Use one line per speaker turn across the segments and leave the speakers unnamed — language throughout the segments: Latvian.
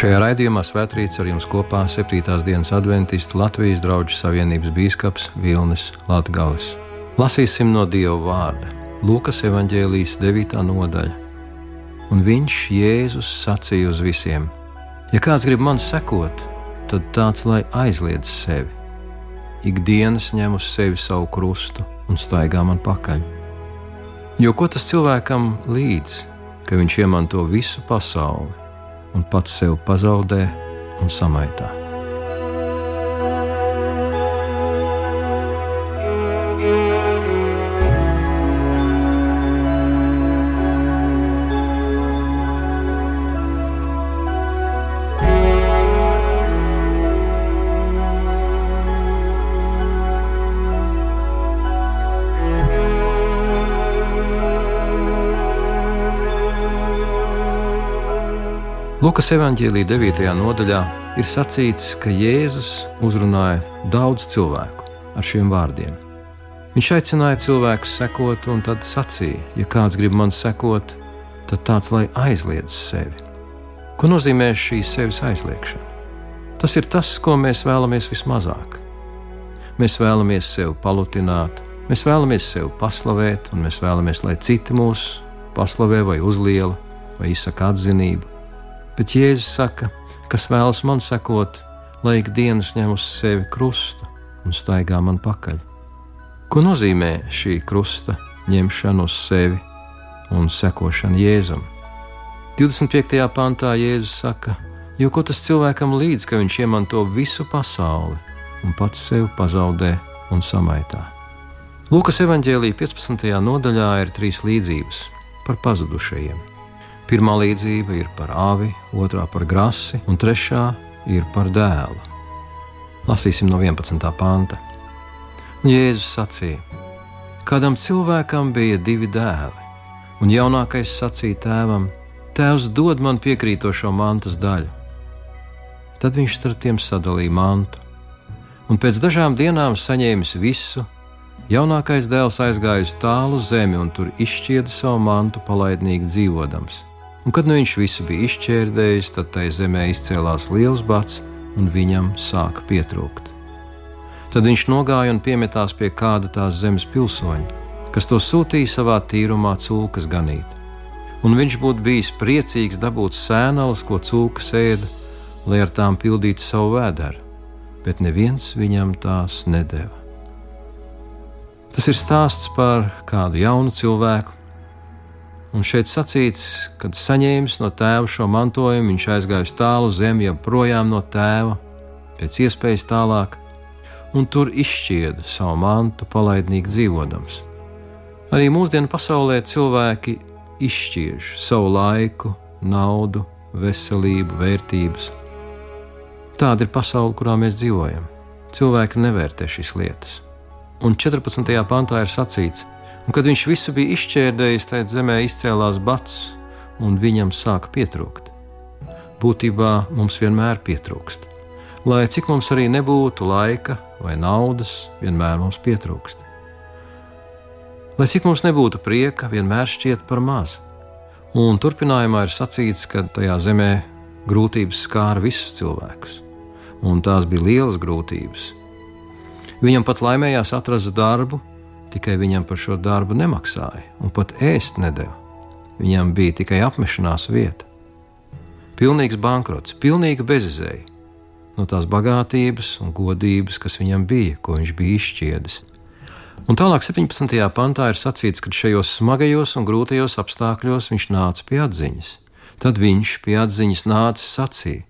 Šajā raidījumā Svētrīts ar jums kopā 7. dienas adventistu Latvijas draugu savienības bīskaps Vilnis Latgalis. Lasīsim no Dieva vārda Lūkas evanģēlijas 9. nodaļa. Un viņš, Jēzus, sacīja uz visiem: Ja kāds grib man sekot, tad tāds lai aizliedz sevi. Ikdienas ņem uz sevi savu krustu un staigā man pakaļ. Jo ko tas cilvēkam līdz, ka viņš iemanto visu pasauli? Un pats sev pazaudē un samaitā. Lukas evanģēlīja 9. nodaļā ir sacīts, ka Jēzus uzrunāja daudz cilvēku ar šiem vārdiem. Viņš aicināja cilvēkus sekot, un tad sacīja, ja kāds grib man sekot, tad tāds lai aizliedz sevi. Ko nozīmē šī sevis aizliekšana? Tas ir tas, ko mēs vēlamies vismazāk. Mēs vēlamies sevi palutināt, mēs vēlamies sevi paslavēt, un mēs vēlamies, lai citi mūs paslavē vai uzliela vai izsaka atzinību Bet Jēzus saka, kas vēlas man sekot, lai ikdienas ņem uz sevi krustu un staigā man pakaļ. Ko nozīmē šī krusta ņemšana uz sevi un sekošana Jēzum? 25. pantā Jēzus saka, jo ko tas cilvēkam līdz, ka viņš iemanto visu pasauli un pats sevi pazaudē un samaitā. Lūkas evanģēlīja 15. nodaļā ir trīs līdzības par pazudušajiem. Pirmā līdzība ir par avi, otrā par grasi, un trešā ir par dēlu. Lasīsim no 11. panta. Un Jēzus sacīja: Kādam cilvēkam bija divi dēli, un jaunākais sacīja tēvam: Tēvs dod man piekrītošo mantas daļu. Tad viņš starp tiem sadalīja mantu, un pēc dažām dienām saņēmis visu, jaunākais dēls aizgāja uz tālu zemi un tur izšķieda savu mantu palaidnīgi dzīvodams un kad nu viņš visu bija izšķērdējis, tad tai zemē izcēlās liels bats, un viņam sāka pietrūkt. Tad viņš nogāja un piemetās pie kāda tās zemes pilsoņa, kas to sūtīja savā tīrumā cūkas ganīt. Un viņš būtu bijis priecīgs dabūt sēneles, ko cūkas ēda, lai ar tām pildītu savu vēderu, bet neviens viņam tās nedēva. Tas ir stāsts par kādu jaunu cilvēku, Un šeit sacīts, kad saņēmis no tēva šo mantojumu, viņš aizgāja uz tālu zemi, jau projām no tēva, pēc iespējas tālāk, un tur izšķieda savu mantu, palaidnīgi dzīvodams. Arī mūsdienu pasaulē cilvēki izšķiež savu laiku, naudu, veselību, vērtības. Tāda ir pasaule, kurā mēs dzīvojam. Cilvēki nevērtē šīs lietas. Un 14. pantā ir sacīts, ka Un, kad viņš visu bija izšķērdējis, tad zemē izcēlās bats, un viņam sāka pietrūkt. Būtībā mums vienmēr pietrūkst. Lai cik mums arī nebūtu laika vai naudas, vienmēr mums pietrūkst. Lai cik mums nebūtu prieka, vienmēr šķiet par maz. Un turpinājumā ir sacīts, ka tajā zemē grūtības skāra visus cilvēkus, un tās bija lielas grūtības. Viņam pat laimējās atrast darbu, tikai viņam par šo darbu nemaksāja un pat ēst nedēļu. Viņam bija tikai apmešanās vieta. Pilnīgs bankrots, pilnīga bezizēja no tās bagātības un godības, kas viņam bija, ko viņš bija izšķiedis. Un tālāk, 17. pantā ir sacīts, ka šajos smagajos un grūtajos apstākļos viņš nāca pie atziņas. Tad viņš pie atziņas nāca sacīja: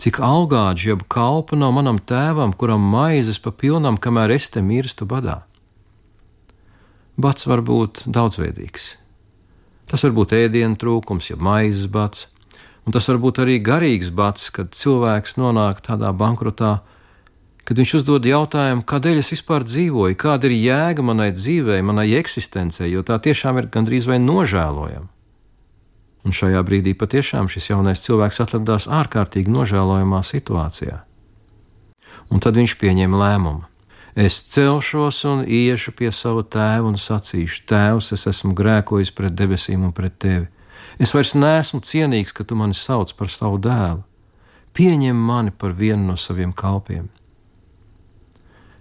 Cik augāģi jeb kalpa no manam tēvam, kuram maizes pa pilnam, kamēr es te mirstu badā. Bats var būt daudzveidīgs. Tas var būt ēdienu trūkums, ja maizes bats, un tas var būt arī garīgs bats, kad cilvēks nonāk tādā bankrotā, kad viņš uzdod jautājumu, kādēļ es vispār dzīvoju, kāda ir jēga manai dzīvei, manai eksistencei, jo tā tiešām ir gandrīz vai nožēlojama. Un šajā brīdī patiešām šis jaunais cilvēks atradās ārkārtīgi nožēlojamā situācijā. Un tad viņš pieņēma lēmumu. Es celšos un iešu pie sava tēva un sacīšu: Tēvs, es esmu grēkojis pret debesīm un pret tevi. Es vairs neesmu cienīgs, ka tu mani sauc par savu dēlu. pieņem mani par vienu no saviem kalpiem.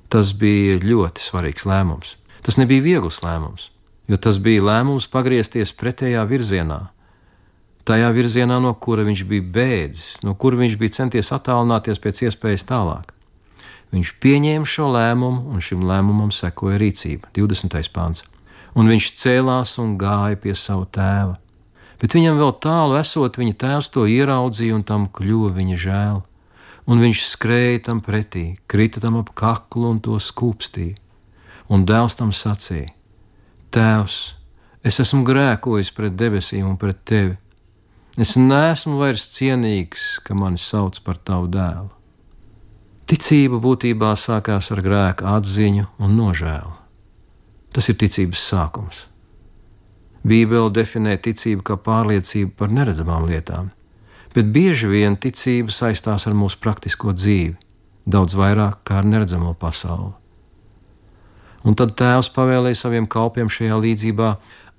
Tas bija ļoti svarīgs lēmums. Tas nebija viegls lēmums, jo tas bija lēmums pagriezties pretējā virzienā. Tajā virzienā, no kura viņš bija bēdzis, no kura viņš bija centies attālināties pēc iespējas tālāk. Viņš pieņēma šo lēmumu, un šim lēmumam sekoja rīcība, 20. pāns. Un viņš cēlās un gāja pie sava tēva. Bet viņam vēl tālu esot, viņa tēvs to ieraudzīja, un tam kļuva viņa žēl. Un viņš skrēja tam pretī, krita tam ap kaklu un to skūpstīja. Un dēls tam sacīja: Tēvs, es esmu grēkojis pret debesīm un pret tevi. Es neesmu vairs cienīgs, ka mani sauc par tavu dēlu. Ticība būtībā sākās ar grēka atziņu un nožēlu. Tas ir ticības sākums. Bībele definē ticību kā pārliecību par neredzamām lietām, bet bieži vien ticība saistās ar mūsu praktisko dzīvi, daudz vairāk kā ar neredzamo pasauli. Un tad tēvs pavēlēja saviem kalpiem šajā līdzībā: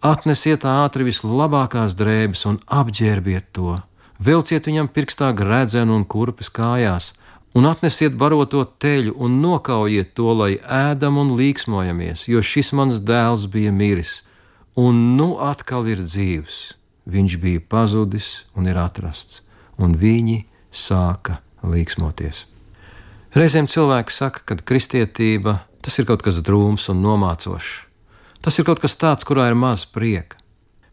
atnesiet ātri vislabākās drēbes un apģērbiet to, vilciet viņam pirkstā gredzenu un kurpes kājās, un atnesiet baroto teļu un nokaujiet to, lai ēdam un līksmojamies, jo šis mans dēls bija miris, un nu atkal ir dzīvs. Viņš bija pazudis un ir atrasts, un viņi sāka līksmoties. Reizēm cilvēki saka, ka kristietība tas ir kaut kas drūms un nomācošs. Tas ir kaut kas tāds, kurā ir maz prieka.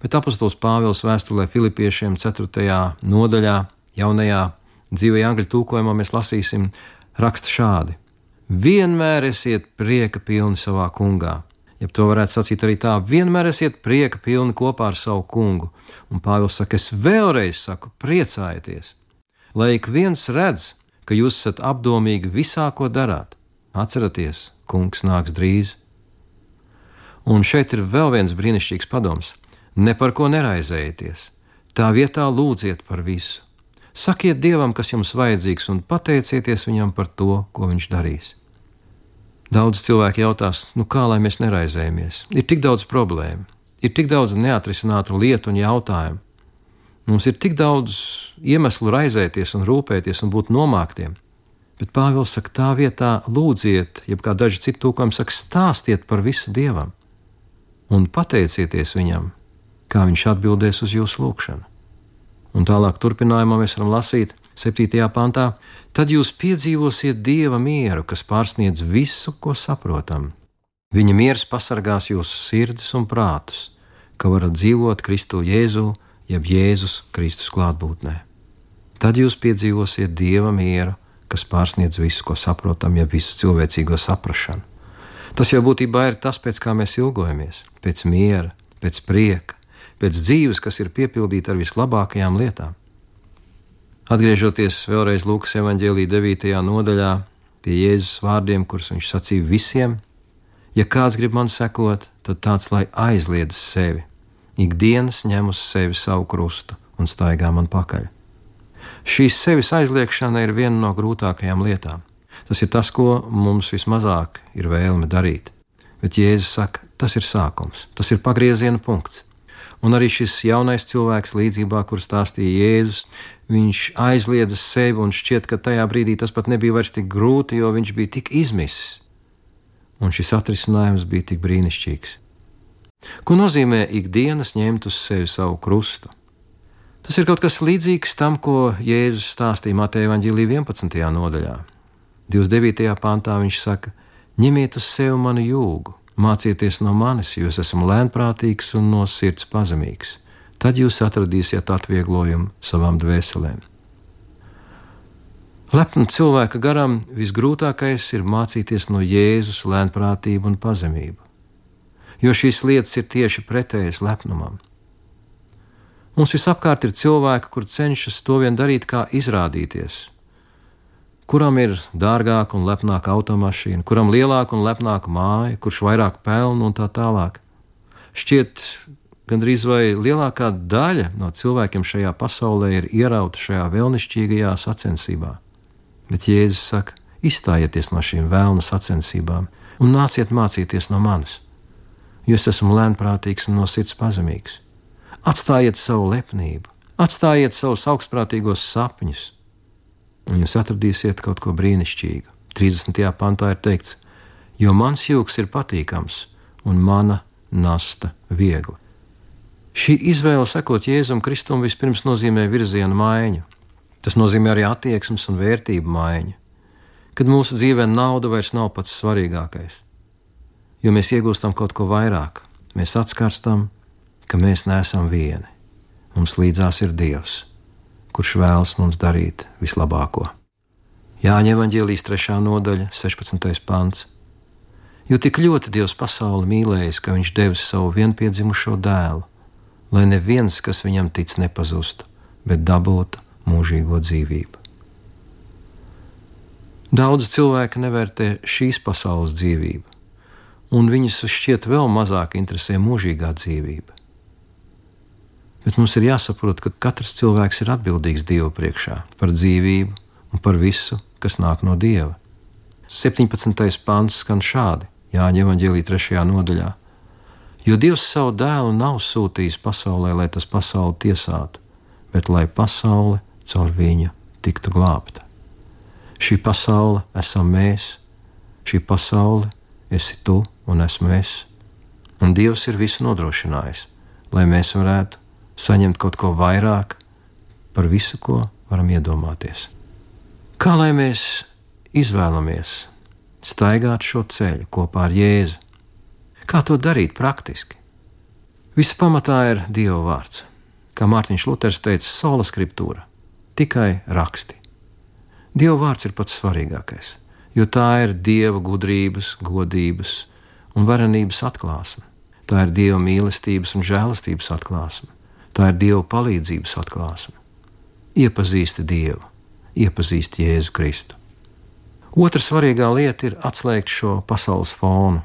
Bet apustulis Pāvils vēstulē Filipiešiem 4. nodaļā, jaunajā dzīvajā angļu tūkojumā mēs lasīsim, raksta šādi: Vienmēr esiet prieka pilni savā kungā. Ja to varētu sacīt arī tā, vienmēr esiet prieka pilni kopā ar savu kungu. Un Pāvils saka, es vēlreiz saku, priecājieties, lai ik viens redz, ka jūs esat apdomīgi visā, ko darāt. Atcerieties, kungs nāks drīz. Un šeit ir vēl viens brīnišķīgs padoms: ne par ko neraizējieties, tā vietā lūdziet par visu Sakiet Dievam, kas jums vajadzīgs, un pateicieties Viņam par to, ko Viņš darīs. Daudz cilvēku jautās, nu kā lai mēs neraizējamies? Ir tik daudz problēmu, ir tik daudz neatrisinātu lietu un jautājumu. Mums ir tik daudz iemeslu raizēties un rūpēties un būt nomāktiem. Bet Pāvils saka, tā vietā lūdziet, jeb kā daži citi tūkojumi saka, stāstiet par visu Dievam un pateicieties Viņam, kā Viņš atbildēs uz jūsu lūgšanu. Un tālāk turpinājumā mēs varam lasīt 7. pantā: Tad jūs piedzīvosiet dieva mieru, kas pārsniedz visu, ko saprotam. Viņa miers pasargās jūsu sirdis un prātus, ka varat dzīvot Kristu Jēzu, jeb Jēzus Kristus klātbūtnē. Tad jūs piedzīvosiet dieva mieru, kas pārsniedz visu, ko saprotam, jeb visu cilvēcīgo saprāšanu. Tas jau būtībā ir tas, pēc kā mēs ilgojamies - pēc miera, pēc prieka, pēc dzīves, kas ir piepildīta ar vislabākajām lietām. Atgriežoties vēlreiz Lūkas evanģēlīja 9. nodaļā pie Jēzus vārdiem, kurus viņš sacīja visiem: Ja kāds grib man sekot, tad tāds lai aizliedz sevi, ikdienas ņem uz sevi savu krustu un staigā man pakaļ. Šīs sevis aizliekšana ir viena no grūtākajām lietām. Tas ir tas, ko mums vismazāk ir vēlme darīt. Bet Jēzus saka, tas ir sākums, tas ir pagrieziena punkts. Un arī šis jaunais cilvēks, līdzībā, kur stāstīja Jēzus, viņš aizliedza sevi, un šķiet, ka tajā brīdī tas pat nebija vairs tik grūti, jo viņš bija tik izmisis. Un šis atrisinājums bija tik brīnišķīgs. Ko nozīmē ikdienas ņemt uz sevi savu krustu? Tas ir kaut kas līdzīgs tam, ko Jēzus stāstīja Mateja Vāģīlī 11. nodaļā. 29. pāntā viņš saka: Ņemiet uz sevi manu jūgu Mācieties no manis, jo es esmu lēnprātīgs un no sirds pazemīgs. Tad jūs atradīsiet atvieglojumu savām dvēselēm. Lepna cilvēka garam visgrūtākais ir mācīties no Jēzus lēnprātību un pazemību, jo šīs lietas ir tieši pretējas lepnumam. Mums visapkārt ir cilvēki, kur cenšas to vien darīt, kā izrādīties, kuram ir dārgāka un lepnāka automašīna, kuram lielāka un lepnāka māja, kurš vairāk pelna un tā tālāk. Šķiet, gandrīz vai lielākā daļa no cilvēkiem šajā pasaulē ir ierauta šajā vēlnišķīgajā sacensībā. Bet Jēzus saka, izstājieties no šīm vēlna sacensībām un nāciet mācīties no manis, jo es esmu lēnprātīgs un no sirds pazemīgs. Atstājiet savu lepnību, atstājiet savus augstprātīgos sapņus un jūs atradīsiet kaut ko brīnišķīgu. 30. pantā ir teikts, jo mans jūks ir patīkams un mana nasta viegla. Šī izvēle sekot Jēzum Kristum vispirms nozīmē virziena maiņu. Tas nozīmē arī attieksmes un vērtību maiņu, kad mūsu dzīvē nauda vairs nav pats svarīgākais. Jo mēs iegūstam kaut ko vairāk, mēs atskarstam, ka mēs neesam vieni. Mums līdzās ir Dievs, kurš vēlas mums darīt vislabāko. Jāņem evanģēlijas 3. nodaļa, 16. pāns. Jo tik ļoti Dievs pasauli mīlējis, ka Viņš devis savu vienpiedzimušo dēlu, lai neviens, kas viņam tic, nepazustu, bet dabūtu mūžīgo dzīvību. Daudz cilvēku nevērtē šīs pasaules dzīvību, un viņus šķiet vēl mazāk interesē mūžīgā dzīvība. Bet mums ir jāsaprot, ka katrs cilvēks ir atbildīgs Dievu priekšā par dzīvību un par visu, kas nāk no Dieva. 17. pāns skan šādi: Jāņem evanģēlī 3. nodaļā. Jo Dievs savu dēlu nav sūtījis pasaulē, lai tas pasauli tiesātu, bet lai pasaule caur viņu tiktu glābta. Šī pasaule esam mēs, šī pasaule esi tu un esmu es. Un Dievs ir visu nodrošinājis, lai mēs varētu saņemt kaut ko vairāk par visu, ko varam iedomāties. Kā lai mēs izvēlamies staigāt šo ceļu kopā ar Jēzu? Kā to darīt praktiski? Visa pamatā ir Dieva vārds. Kā Mārtiņš Luters teica, sola scriptūra - tikai raksti. Dieva vārds ir pats svarīgākais, jo tā ir Dieva gudrības, godības un varenības atklāsme. Tā ir Dieva mīlestības un žēlastības atklāsme. Tā ir Dieva palīdzības atklāsme. Iepazīsti Dievu, iepazīst Jēzu Kristu. Otra svarīgā lieta ir atslēgt šo pasaules fonu.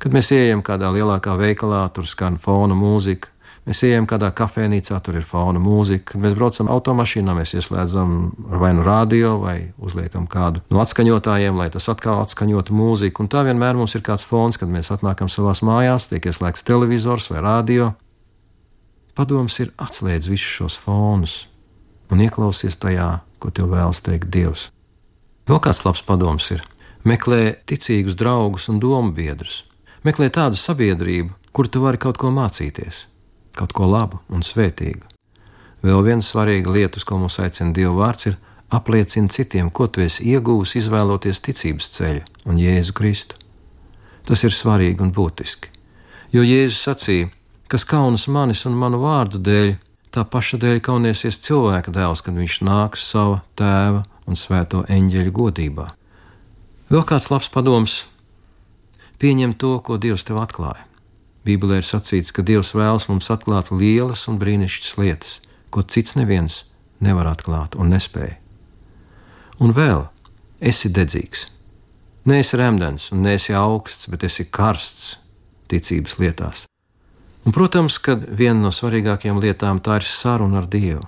Kad mēs ejam kādā lielākā veikalā, tur skan fona mūzika. Mēs ejam kādā kafejnīcā, tur ir fona mūzika. Mēs braucam automašīnā, mēs ieslēdzam vai nu radio, vai uzliekam kādu no atskaņotājiem, lai tas atkal atskaņotu mūziku. Un tā vienmēr mums ir kāds fons, kad mēs atnākam savās mājās, tiek ieslēgts televizors vai radio. Padoms ir atslēdz visus šos fonus un ieklausies tajā, ko tev vēlas teikt Dievs. Vēl kāds labs padoms ir: meklē ticīgus draugus un domu biedrus. Meklē tādu sabiedrību, kur tu vari kaut ko mācīties, kaut ko labu un svētīgu. Vēl viena svarīga lieta, uz ko mums aicina Dieva vārds, ir apliecina citiem, ko tu esi iegūmis, izvēloties ticības ceļu un Jēzu Kristu. Tas ir svarīgi un būtiski, jo Jēzus sacīja, kas kaunas manis un manu vārdu dēļ, tā paša dēļ kauniesies cilvēka dēls, kad viņš nāks sava tēva un svēto eņģeļu godībā. Vēl kāds labs padoms - pieņem to, ko Dievs tev atklāja. Bībelē ir sacīts, ka Dievs vēlas mums atklāt lielas un brīnišķīgas lietas, ko cits neviens nevar atklāt un nespēja. Un vēl esi dedzīgs. Nē, esi remdens un neesi augsts, bet esi karsts ticības lietās. Un, protams, ka viena no svarīgākajām lietām tā ir saruna ar Dievu.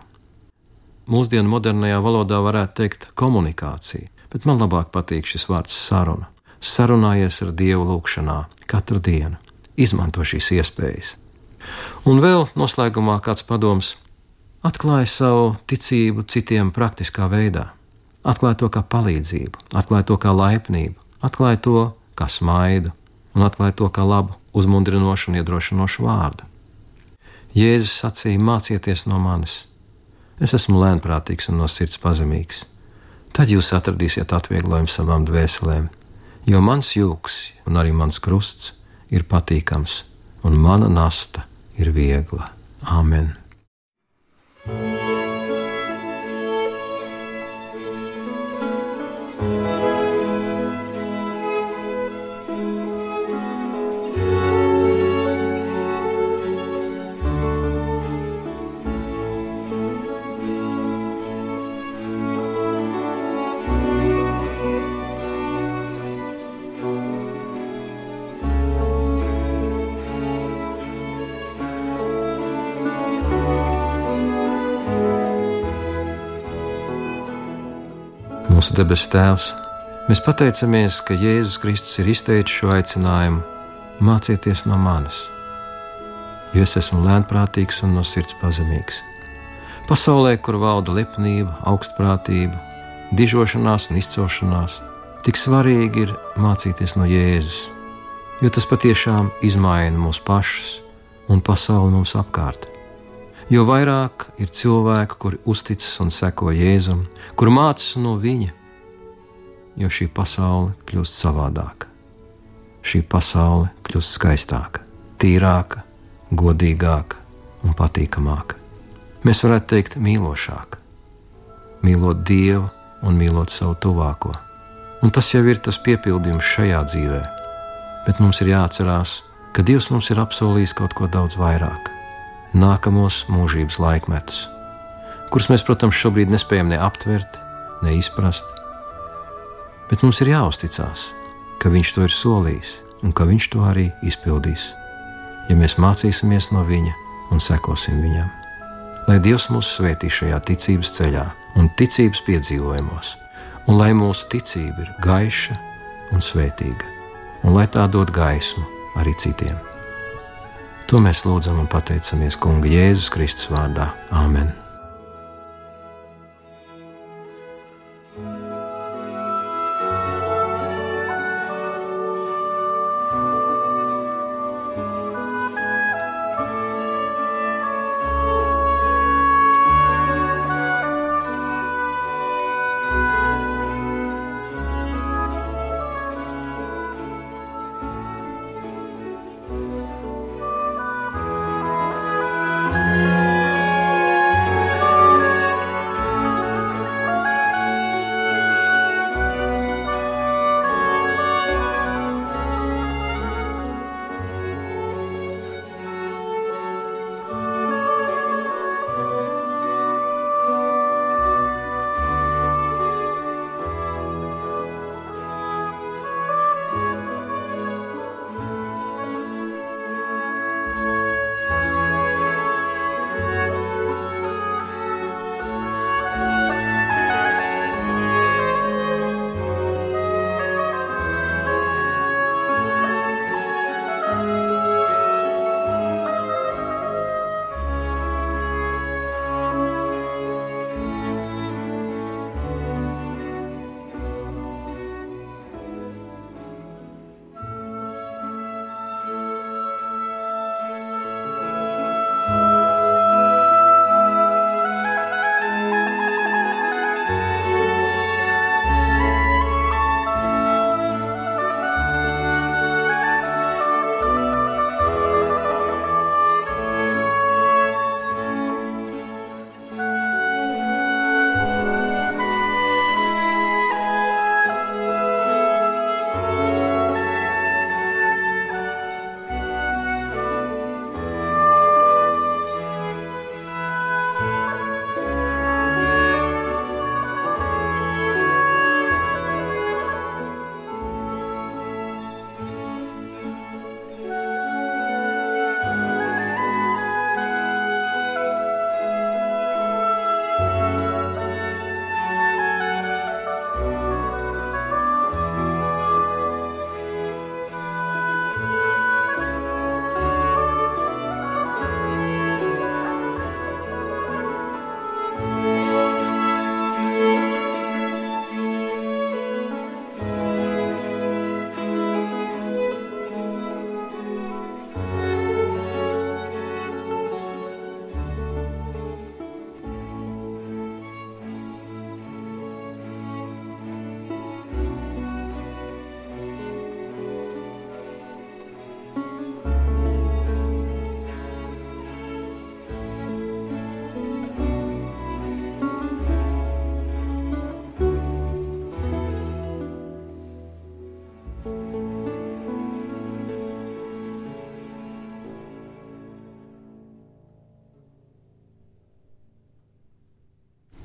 Mūsdienu modernajā valodā varētu teikt komunikācija, bet man labāk patīk šis vārds saruna. Sarunājies ar Dievu lūgšanā katru dienu, izmanto šīs iespējas. Un vēl noslēgumā kāds padoms - atklāj savu ticību citiem praktiskā veidā, atklāj to kā palīdzību, atklāj to kā laipnību, atklāj to kā smaidu un atklāj to kā labu uzmundrinošu un iedrošinošu vārdu. Jēzus sacīja: Mācieties no manis! Es esmu lēnprātīgs un no sirds pazemīgs. Tad jūs atradīsiet atvieglojumu savām dvēselēm, jo mans jūks un arī mans krusts ir patīkams, un mana nasta ir viegla. Āmen! Mūsu debes Tēvs, mēs pateicamies, ka Jēzus Kristus ir izteicis šo aicinājumu mācieties no manis, jo es esmu lēnprātīgs un no sirds pazemīgs. Pasaulē, kur valda lepnība, augstprātība, dižošanās un izcelšanās, tik svarīgi ir mācīties no Jēzus, jo tas patiešām izmaina mūsu pašus un pasauli mums apkārt. Jo vairāk ir cilvēku, kuri uzticas un seko Jēzum, kur mācās no viņa, jo šī pasaule kļūst savādāka. Šī pasaule kļūst skaistāka, tīrāka, godīgāka un patīkamāka. Mēs varētu teikt, mīlošāka, mīlot Dievu un mīlot savu tuvāko. Un tas jau ir tas piepildījums šajā dzīvē, bet mums ir jāatcerās, ka Dievs mums ir apsolījis kaut ko daudz vairāk - nākamos mūžības laikmetus, kurus mēs, protams, šobrīd nespējam ne aptvert, ne izprast, bet mums ir jāuzticas, ka Viņš to ir solījis un ka Viņš to arī izpildīs, ja mēs mācīsimies no Viņa un sekosim Viņam. Lai Dievs mūs svētī šajā ticības ceļā un ticības piedzīvojumos, un lai mūsu ticība ir gaiša un svētīga, un lai tā dod gaismu arī citiem. To mēs lūdzam un pateicamies Kunga Jēzus Kristus vārdā. Āmen!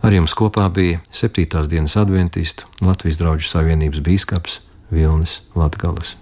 Ar jums kopā bija 7. dienas adventistu Latvijas draugu savienības bīskaps Vilnis Latgales.